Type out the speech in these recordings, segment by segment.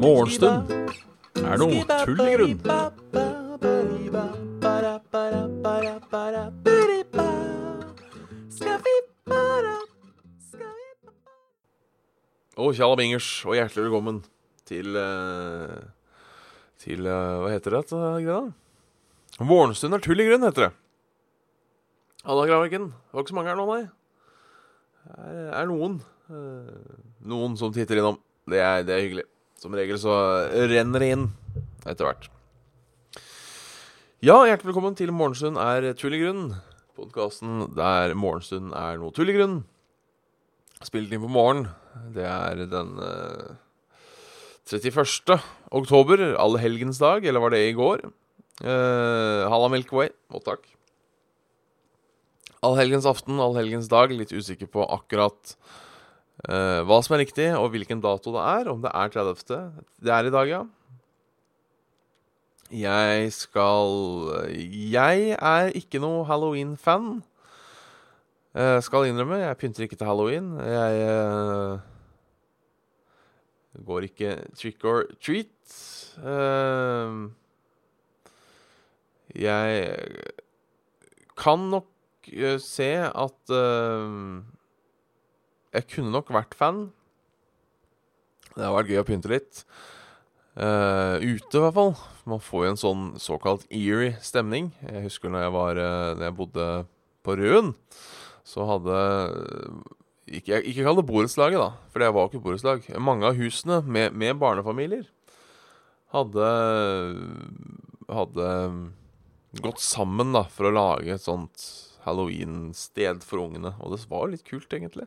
Morgenstund er noe tull i grunn. Og tjalla bingers, og hjertelig velkommen til eh, Til eh, Hva heter det? Morgenstund er tull i grunn, heter det. Halla, Graviken. Det var ikke så mange her nå, nei. Det er, noen. eh, noen som titter innom. Det er, det er hyggelig. Som regel så renner det inn etter hvert. Ja, hjertelig velkommen til Morgenstund er tull grunn. Podkasten der morgenstund er noe tull grunn. Spilt inn på morgen. Det er den eh, 31. oktober, allhelgensdag, eller var det i går? Uh, Halla Milkway. Og takk. Allhelgens aften, allhelgens dag. Litt usikker på akkurat uh, hva som er riktig, og hvilken dato det er. Om det er 30. Det er i dag, ja. Jeg skal Jeg er ikke noe halloween-fan. Uh, skal innrømme, jeg pynter ikke til halloween. Jeg uh, går ikke trick or treat. Jeg kan nok eh, se at uh, Jeg kunne nok vært fan. Det har vært gøy å pynte litt. Uh, ute, i hvert fall. Man får jo en sånn såkalt eerie stemning. Jeg husker når jeg, var, når jeg bodde på Røen, så hadde Ikke, ikke kall det borettslaget, da, for det var ikke borettslag. Mange av husene med, med barnefamilier hadde Hadde gått sammen da for å lage et sånt halloween-sted for ungene. Og det var litt kult, egentlig.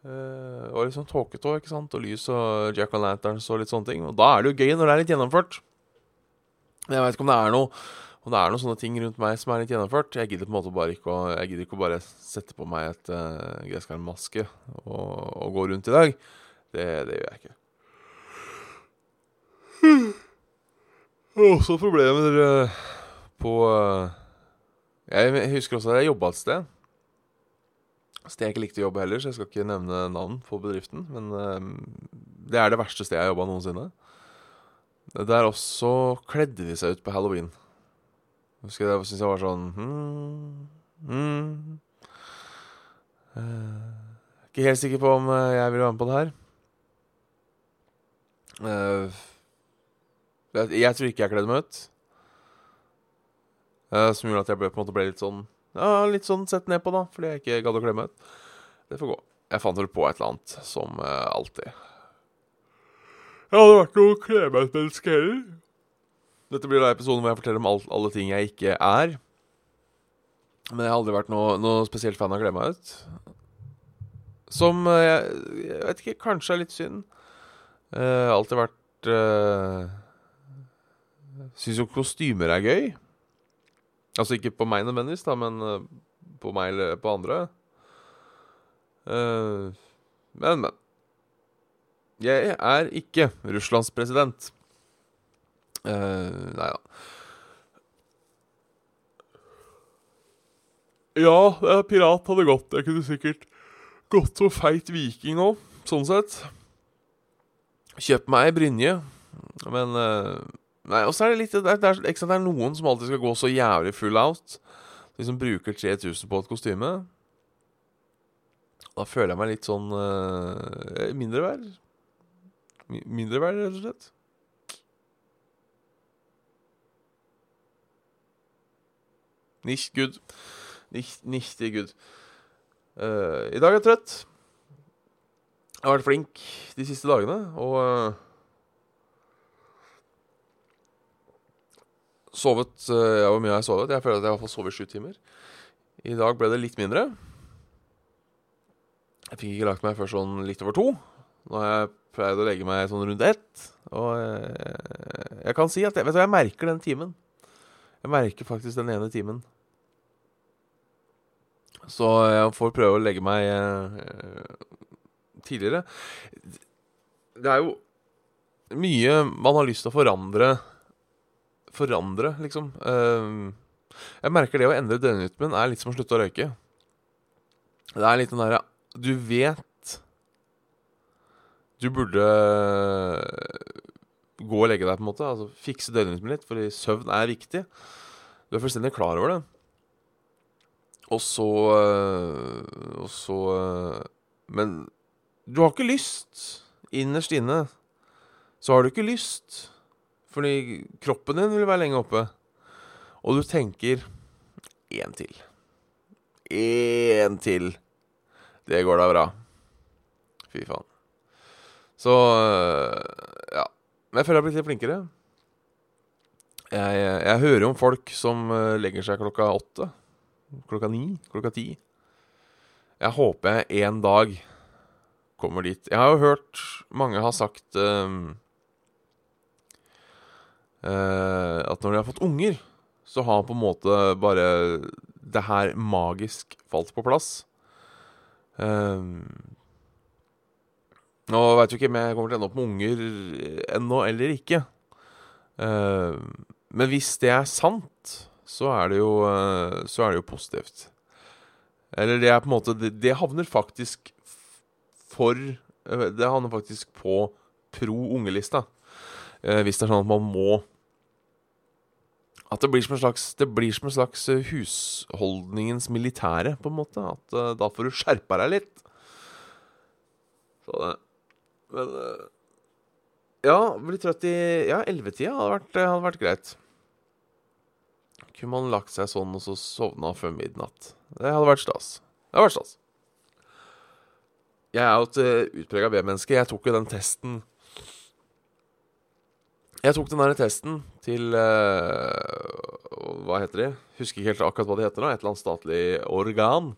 Uh, det var litt sånn tåketå, ikke sant, og lys og Jack and lanterns og litt sånne ting. Og da er det jo gøy når det er litt gjennomført. Jeg veit ikke om det er noe Om det er noen sånne ting rundt meg som er litt gjennomført. Jeg gidder på en måte bare ikke å Jeg gidder ikke å bare sette på meg et uh, gresskarmaske og, og gå rundt i dag. Det, det gjør jeg ikke. Og så problemer uh, på uh, Jeg husker også at jeg jobba et sted. Sted jeg ikke likte å jobbe heller, så jeg skal ikke nevne navn på bedriften. Men uh, det er det verste stedet jeg har jobba noensinne. Der også kledde de seg ut på halloween. Husker jeg det syntes jeg var sånn hmm, hmm. Uh, Ikke helt sikker på om jeg vil være med på det her. Uh, jeg, jeg tror ikke jeg kledde meg ut. Uh, som gjorde at jeg ble, på en måte ble litt sånn Ja, litt sånn sett ned på, da, fordi jeg ikke gadd å klemme ut. Det får gå. Jeg fant vel på et eller annet, som alltid. Jeg hadde vært noe kle ut-menneske heller. Dette blir da episoden hvor jeg forteller om alt, alle ting jeg ikke er. Men jeg har aldri vært noe, noe spesielt fan av å kle meg ut. Som jeg, jeg, vet ikke, kanskje er litt synd. Uh, alltid vært uh, Syns jo kostymer er gøy. Altså ikke på meg nødvendigvis, da, men uh, på meg eller på andre. Uh, men, men. Jeg er ikke Russlands president. Uh, nei da. Ja, pirat hadde gått. Jeg kunne sikkert gått som feit viking òg, sånn sett. Kjøp meg ei brynje, men uh, Nei, og så er det litt det er, det, er, det er noen som alltid skal gå så jævlig full out. De som bruker 3000 på et kostyme. Da føler jeg meg litt sånn uh, mindreverd. Mindreverd, rett og slett. Nicht good. Nicht good. Uh, I dag er jeg trøtt. Jeg har vært flink de siste dagene, og uh, Sovet uh, ja, Hvor mye har jeg sovet? Jeg føler at jeg har fall sovet sju timer. I dag ble det litt mindre. Jeg fikk ikke lagt meg før sånn litt over to. Nå har jeg pleid å legge meg sånn rundt ett. Og jeg, jeg kan si at jeg, vet du, jeg merker den timen. Jeg merker faktisk den ene timen. Så jeg får prøve å legge meg eh, tidligere. Det er jo mye man har lyst til å forandre Forandre, liksom. Uh, jeg merker det å endre døgnrytmen er litt som å slutte å røyke. Det er litt den derre Du vet Du burde gå og legge deg, på en måte. Altså Fikse døgnrytmen litt, fordi søvn er viktig. Du er fullstendig klar over det. Og så øh, Og så øh, Men du har ikke lyst. Innerst inne så har du ikke lyst. Fordi kroppen din vil være lenge oppe. Og du tenker én til. Én til. Det går da bra. Fy faen. Så øh, ja. Men jeg føler jeg har blitt litt flinkere. Jeg, jeg hører om folk som øh, legger seg klokka åtte. Klokka ni. Klokka ti. Jeg håper jeg en dag kommer dit. Jeg har jo hørt mange har sagt um, at når de har fått unger, så har på en måte bare det her magisk falt på plass. Um, nå veit jo ikke om jeg kommer til å ende opp med unger ennå eller ikke. Uh, men hvis det er sant, så er det jo, uh, så er det jo positivt. Eller det er på en måte Det, det havner faktisk for eh, Det havner faktisk på pro ungelista. Uh, hvis det er sånn at man må At det blir som en slags som en slags eh, husholdningens militære, på en måte. At uh, da får du skjerpa deg litt. Så det Men uh, Ja, bli trøtt i Ja, ellevetida hadde, hadde vært greit. Kunne man lagt seg sånn og så sovna før midnatt. Det hadde vært stas. Det hadde vært stas. Jeg er jo et utprega B-menneske. Jeg tok jo den testen Jeg tok den der testen til uh, Hva heter de? Husker ikke helt akkurat hva de heter nå. Et eller annet statlig organ.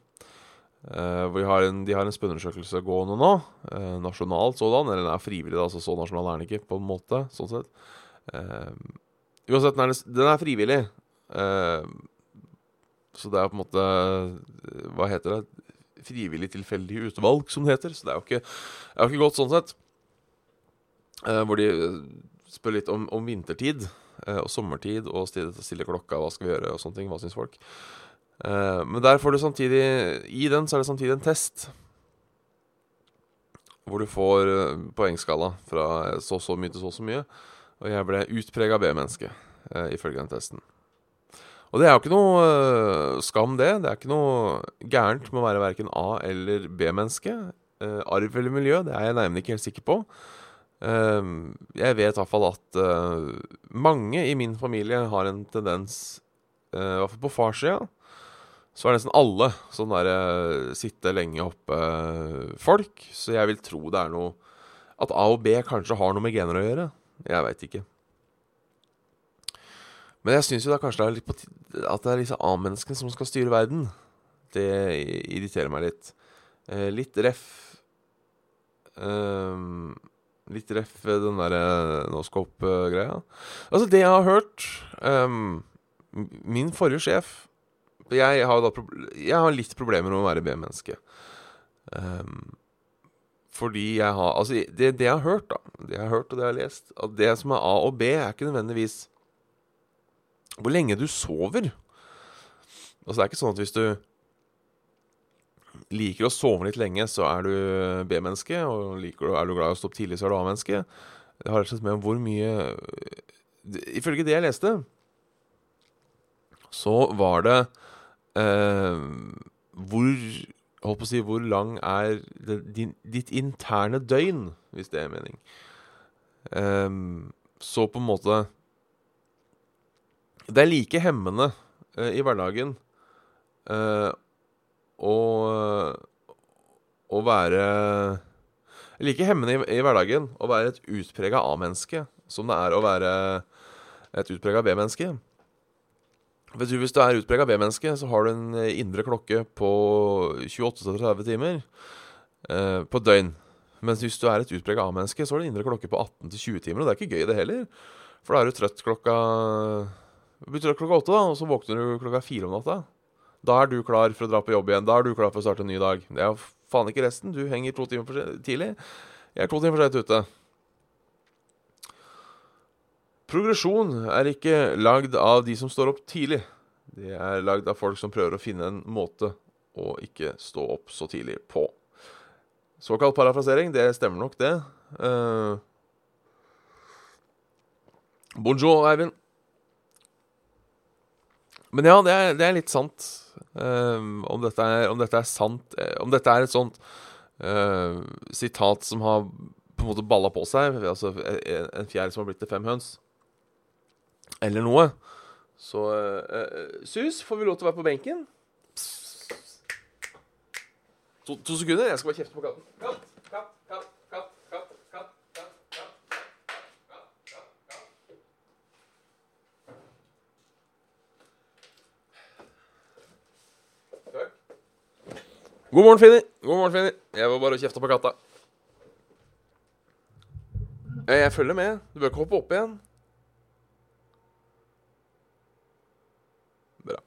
Uh, har en, de har en spørreundersøkelse gående nå. Uh, nasjonalt sådan. Eller den er frivillig, da, så så nasjonal er den ikke, på en måte. Sånn sett. Uansett, den er, den er frivillig. så det er på en måte Hva heter det? frivillig tilfeldig utvalg, som det heter. Så det er jo ikke, er jo ikke godt sånn sett. Hvor de spør litt om, om vintertid og sommertid og stille, stille, klokka, hva skal vi gjøre, og sånne ting. Hva syns folk? Eh, men der får du samtidig I den så er det samtidig en test. Hvor du får eh, poengskala fra så så mye til så så mye. Og jeg ble utprega B-menneske, eh, ifølge den testen. Og det er jo ikke noe skam, det. Det er ikke noe gærent med å være verken A- eller B-menneske. Arv eller miljø, det er jeg nærmere ikke helt sikker på. Uh, jeg vet i hvert fall at mange i min familie har en tendens, i hvert fall på farssida, så er nesten alle sånn derre sitte lenge oppe-folk. Så jeg vil tro det er noe At A og B kanskje har noe med gener å gjøre. Jeg veit ikke. Men jeg syns jo da kanskje det er litt på at det er disse A-menneskene som skal styre verden. Det irriterer meg litt. Eh, litt ref eh, Litt ref den derre Noscope-greia. Altså, det jeg har hørt um, Min forrige sjef Jeg har, da, jeg har litt problemer med å være B-menneske. Um, fordi jeg har Altså, det, det, jeg har hørt, da Det jeg har hørt, og det jeg har lest At det som er A og B, er ikke nødvendigvis hvor lenge du sover. Altså Det er ikke sånn at hvis du liker å sove litt lenge, så er du B-menneske. Og liker er du glad i å stå opp tidlig, så er du A-menneske. Det har rett og slett med om hvor mye Ifølge det jeg leste, så var det eh, Hvor Holdt på å si Hvor lang er det, din, ditt interne døgn, hvis det er mening. Eh, så på en måte det er like hemmende eh, i hverdagen uh, å, å være Like hemmende i, i, hverdagen å være et utprega A-menneske som det er å være et utprega B-menneske. Vet du, Hvis du er utprega B-menneske, så har du en indre klokke på 28-30 timer eh, på døgn. Mens hvis du er et utprega A-menneske, så har du en indre klokke på 18-20 timer. Og det er ikke gøy, det heller. For da er du trøtt klokka blir trøtt klokka åtte, da, og så våkner du klokka fire om natta. Da er du klar for å dra på jobb igjen. Da er du klar for å starte en ny dag. Det er faen ikke resten. Du henger to timer for tidlig. Jeg er to timer for seint ute. Progresjon er ikke lagd av de som står opp tidlig. Det er lagd av folk som prøver å finne en måte å ikke stå opp så tidlig på. Såkalt parafrasering, det stemmer nok, det. Uh, bonjour, Eivind. Men ja, det er, det er litt sant. Uh, om, dette er, om, dette er, sant uh, Om dette er et sånt sitat som har på en måte balla på seg, altså en, en fjær som har blitt til fem høns, eller noe, så Sus, får vi lov til å være på benken? To, to, sekunder. Jeg skal bare kjefte på katten. Katt, katt, katt, katt, katt, katt, katt, God morgen, Finni. God morgen, Finni. Jeg var bare og kjefta på katta. Jeg følger med. Du bør ikke hoppe opp igjen. Bra.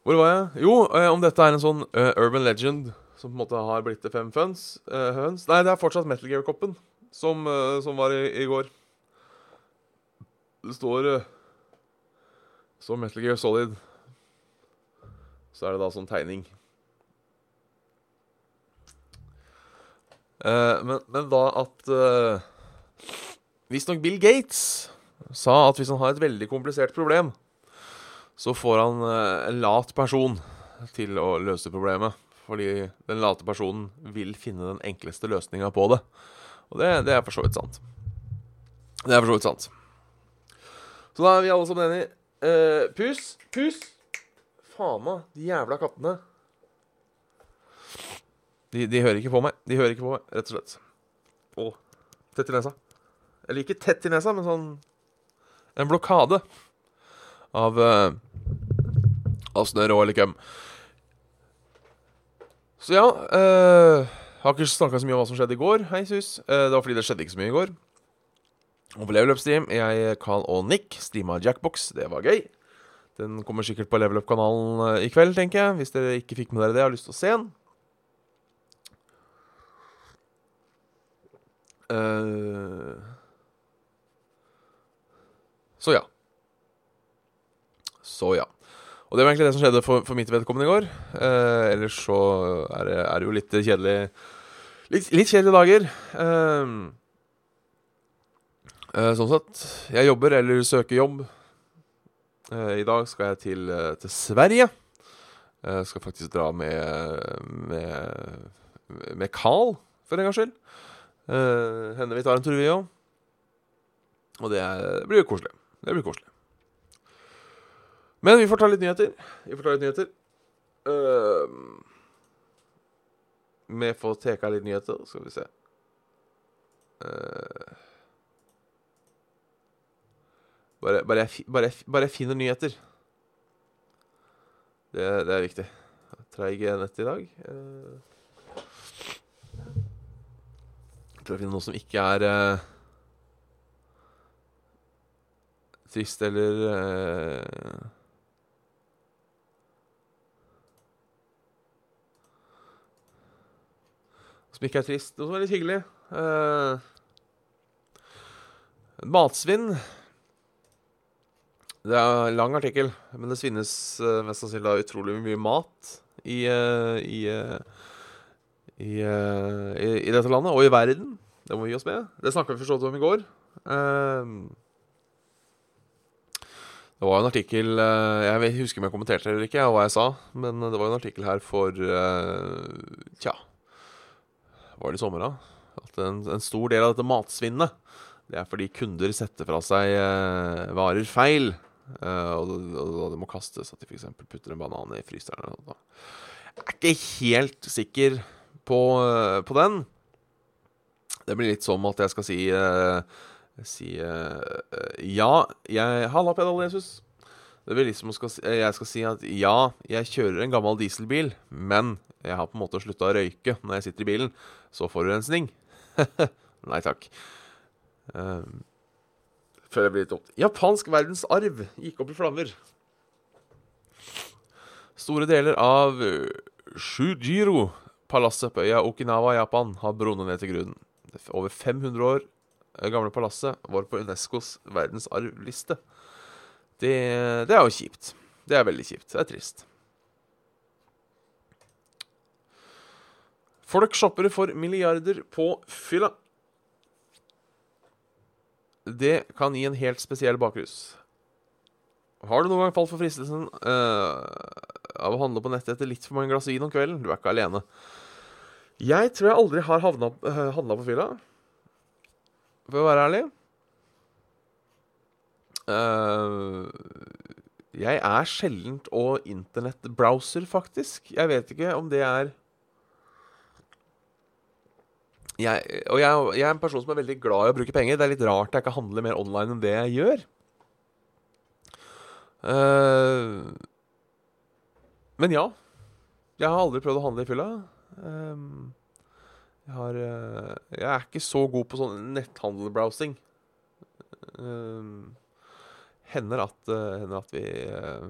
Hvor var jeg? Jo, eh, om dette er en sånn uh, urban legend som på en måte har blitt til fem føns, uh, høns. Nei, det er fortsatt Metal Gear-koppen som, som, var i, i, går. Det står står Metal Gear Solid. Så er det da sånn tegning. Uh, men, men, da at uh, Visstnok Bill Gates sa at hvis han har et veldig komplisert problem, så får han en lat person til å løse problemet. Fordi den late personen vil finne den enkleste løsninga på det. Og det, det er for så vidt sant. Det er for så vidt sant. Så da er vi alle sammen enige. Uh, pus! Pus! Faen meg, de jævla kattene. De, de, hører ikke på meg. De hører ikke på meg, rett og slett. Å, tett i nesa. Eller ikke tett i nesa, men sånn En blokade av uh, Av snørr eller køm. Så ja uh, Har ikke snakka så mye om hva som skjedde i går. Hei, sus. Uh, det var fordi det skjedde ikke så mye i går. Og på Level Up-stream, jeg, Carl og Nick streama Jackbox. Det var gøy. Den kommer sikkert på Level Up-kanalen i kveld, tenker jeg. Hvis dere ikke fikk med dere det, har lyst til å se den. Uh, så ja. Så ja. Og det var egentlig det som skjedde for, for mitt vedkommende i går. Uh, ellers så er det, er det, jo litt kjedelig Litt, litt kjedelige dager. Uh, eh, sånn sett. Jeg jobber eller søker jobb. Eh, I dag skal jeg til, eh, til Sverige. Jeg skal faktisk dra med med, med Carl, for en gangs skyld. Eh, henne vi tar en tur, vi òg. Og det, blir koselig. Det blir koselig. Men vi får ta litt nyheter. Vi får ta litt nyheter. Uh, vi får teka litt nyheter, skal vi se. Uh, bare, bare, jeg, bare, bare, jeg, finner nyheter. Det, det er viktig. Treig nett i dag. Uh, prøver å finne noe som ikke er uh, trist eller uh, Som ikke er trist. Noe som er litt hyggelig. Uh, matsvinn. Det er en lang artikkel, men det svinnes uh, mest sannsynlig utrolig mye mat i, uh, i, i, i, i, dette landet, og i verden. Det må vi gi oss med. Det snakka vi forstått om i går. det var en artikkel Jeg husker om jeg kommenterte det eller ikke, hva jeg sa, men det var en artikkel her for Tja var det i sommer, da? At en, en, stor del av dette matsvinnet det er fordi kunder setter fra seg eh, varer feil. Eh, og, det må kastes. At de f.eks. putter en banan i fryseren. Jeg er ikke helt sikker på, eh, på, den. Det blir litt som at jeg skal si, eh, si eh, Ja, jeg Halla, Pedal Jesus. Det blir litt som jeg skal si at ja, jeg kjører en gammel dieselbil, men jeg har på en måte slutta å røyke når jeg sitter i bilen. Så forurensning Nei takk. Um, før jeg blir litt opp Japansk verdensarv gikk opp i flammer. Store deler av Shujiro-palasset på øya Okinawa, Japan, har brunnet ned til grunnen. Det over 500 år gamle palasset var på Unescos verdensarvliste. Det, det er jo kjipt. Det er veldig kjipt. Det er trist. Folk shopper for milliarder på fylla. Det kan gi en helt spesiell bakrus. Har du noen gang falt for fristelsen eh, av å handle på nettet etter litt for mange glass vin om kvelden? Du er ikke alene. Jeg tror jeg aldri har havna, uh, handla på fylla. For å være ærlig. Uh, jeg er sjeldent og internettbrowser, faktisk. Jeg vet ikke om det er jeg, Og jeg, jeg, er en person som er veldig glad i å bruke penger. Det er litt rart jeg ikke handler mer online enn det jeg gjør. Uh, men ja. Jeg har aldri prøvd å handle i fylla. Um, jeg, har, uh, jeg er ikke så god på sånn netthandelbrowsing. Um, hender at, uh, hender at vi uh,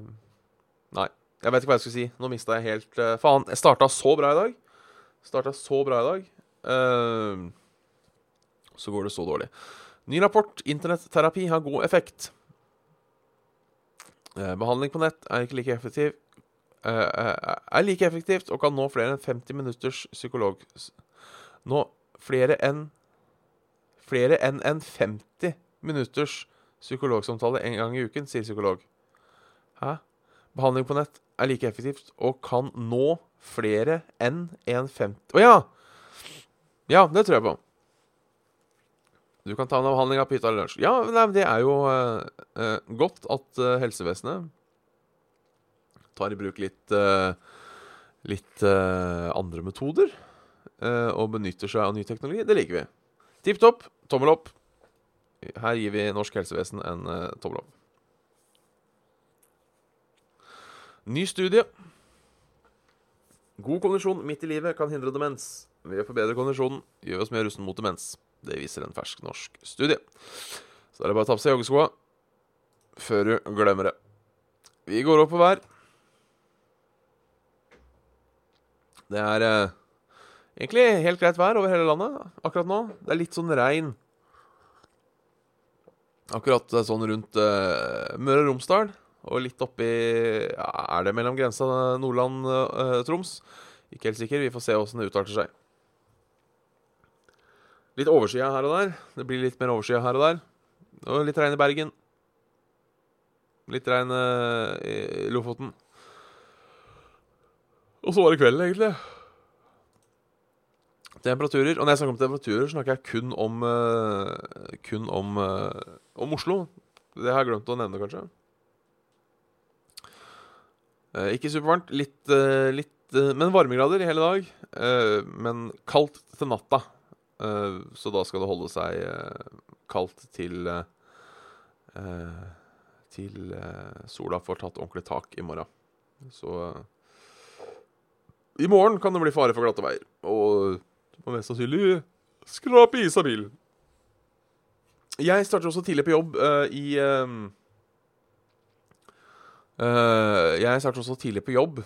Nei, jeg vet ikke hva jeg skulle si. Nå mista jeg helt Faen, jeg starta så bra i dag. Starta så bra i dag. så går det så dårlig. Ny rapport. Internetterapi har god effekt. behandling på nett er ikke like effektiv er like effektivt og kan nå flere enn 50 minutters psykolog... Nå flere enn Flere enn en 50 minutters psykologsamtale en gang i uken, sier psykolog. Hæ? Behandling på nett er like effektivt og kan nå flere enn en 50 Å oh, ja! Ja, det tror jeg på. Du kan ta en avhandling av pyta eller lunsj. Ja, nei, det er jo uh, uh, godt at helsevesenet tar i bruk litt litt andre metoder og benytter seg av ny teknologi. Det liker vi. Tipp topp. Tommel opp. Her gir vi norsk helsevesen en tommel opp. Ny studie. God kondisjon midt i livet kan hindre demens. Ved å forbedre kondisjonen gjør vi oss mer rusten mot demens. Det viser en fersk norsk studie. Så er det bare å ta på seg joggeskoa før du glemmer det. Vi går opp på hver. Det er eh, egentlig helt greit vær over hele landet akkurat nå. Det er litt sånn regn Akkurat eh, sånn rundt eh, Møre og Romsdal og litt oppi ja, Er det mellom grensa Nordland-Troms? Uh, ikke helt sikker. Vi får se åssen det utarter seg. Litt oversida her og der. Det blir litt mer oversida her og der. Og litt regn i Bergen. Litt regn i Lofoten. Og så var det kvelden, egentlig. Temperaturer. Og når jeg snakker om temperaturer, snakker jeg kun om uh, Kun om, uh, om Oslo. Det har jeg glemt å nevne, kanskje. Uh, ikke supervarmt. Litt, litt Men varmegrader i hele dag. men kaldt til natta. så da skal det holde seg kaldt til Til sola får tatt ordentlig tak i morgen. Så i morgen kan det bli fare for glatte veier. Og og mest sannsynlig skrape is av bilen. Jeg starter også tidlig på jobb uh, i uh, uh, Jeg starter også tidlig på jobb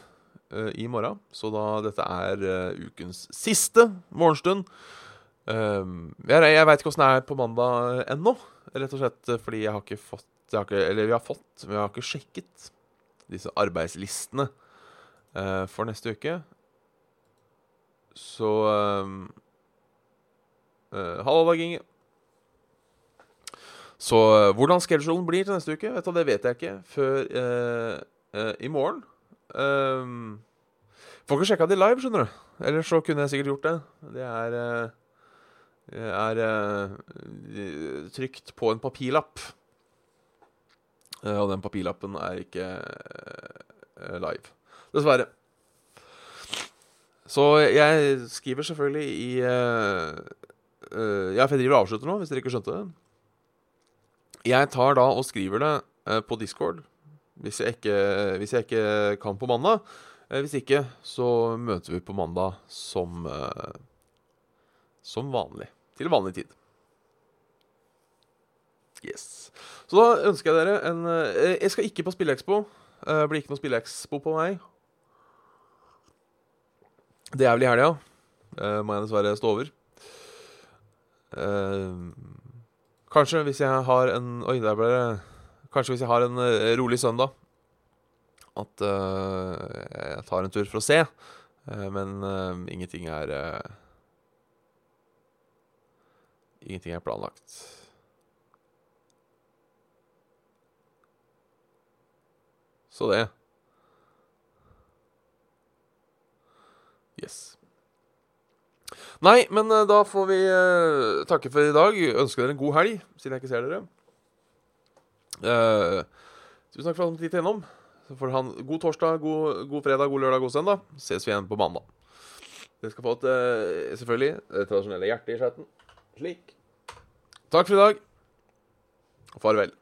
i morgen, så da dette er ukens siste morgenstund Jeg, jeg veit ikke åssen det er på mandag ennå, rett og slett fordi jeg har ikke fått har ikke, Eller vi har fått, men vi har ikke sjekket disse arbeidslistene for neste uke. Så um, uh, Halla, Dag Inge. Så uh, hvordan schedulen blir til neste uke, vet du, det vet jeg ikke før uh, i morgen. Um, får ikke sjekka det live, skjønner du. Ellers så kunne jeg sikkert gjort det. Det er, er trykt på en papirlapp. og den papirlappen er ikke live. Dessverre. Så jeg skriver selvfølgelig i uh, uh, Ja, for jeg driver og avslutter nå, hvis dere ikke skjønte det. Jeg tar da og skriver det uh, på Discord hvis jeg, ikke, hvis jeg, ikke, kan på mandag. hvis ikke, så møter vi på mandag som Som vanlig. Til vanlig tid. Yes. Så da ønsker jeg dere en Jeg skal ikke på Spillekspo. Det blir ikke noe Spillekspo på meg. Det er vel i helga. Uh, må jeg dessverre stå over. Uh, kanskje hvis jeg har en Oi, der ble det Kanskje hvis jeg har en uh, rolig søndag, at uh, jeg tar en tur for å se Uh, men eh, ingenting er eh, Ingenting er planlagt. Så det. Yes. Nei, men eh, da får vi eh, takke for i dag. Ønsker dere en god helg, siden jeg ikke ser dere. Uh, tusen takk for at dere tittet innom. Så får dere ha en god torsdag, god, god fredag, god lørdag, god søndag. Ses vi igjen på mandag. Dere skal få et, uh, selvfølgelig det tradisjonelle hjertet i chatten. Slik. Takk for i dag. Farvel.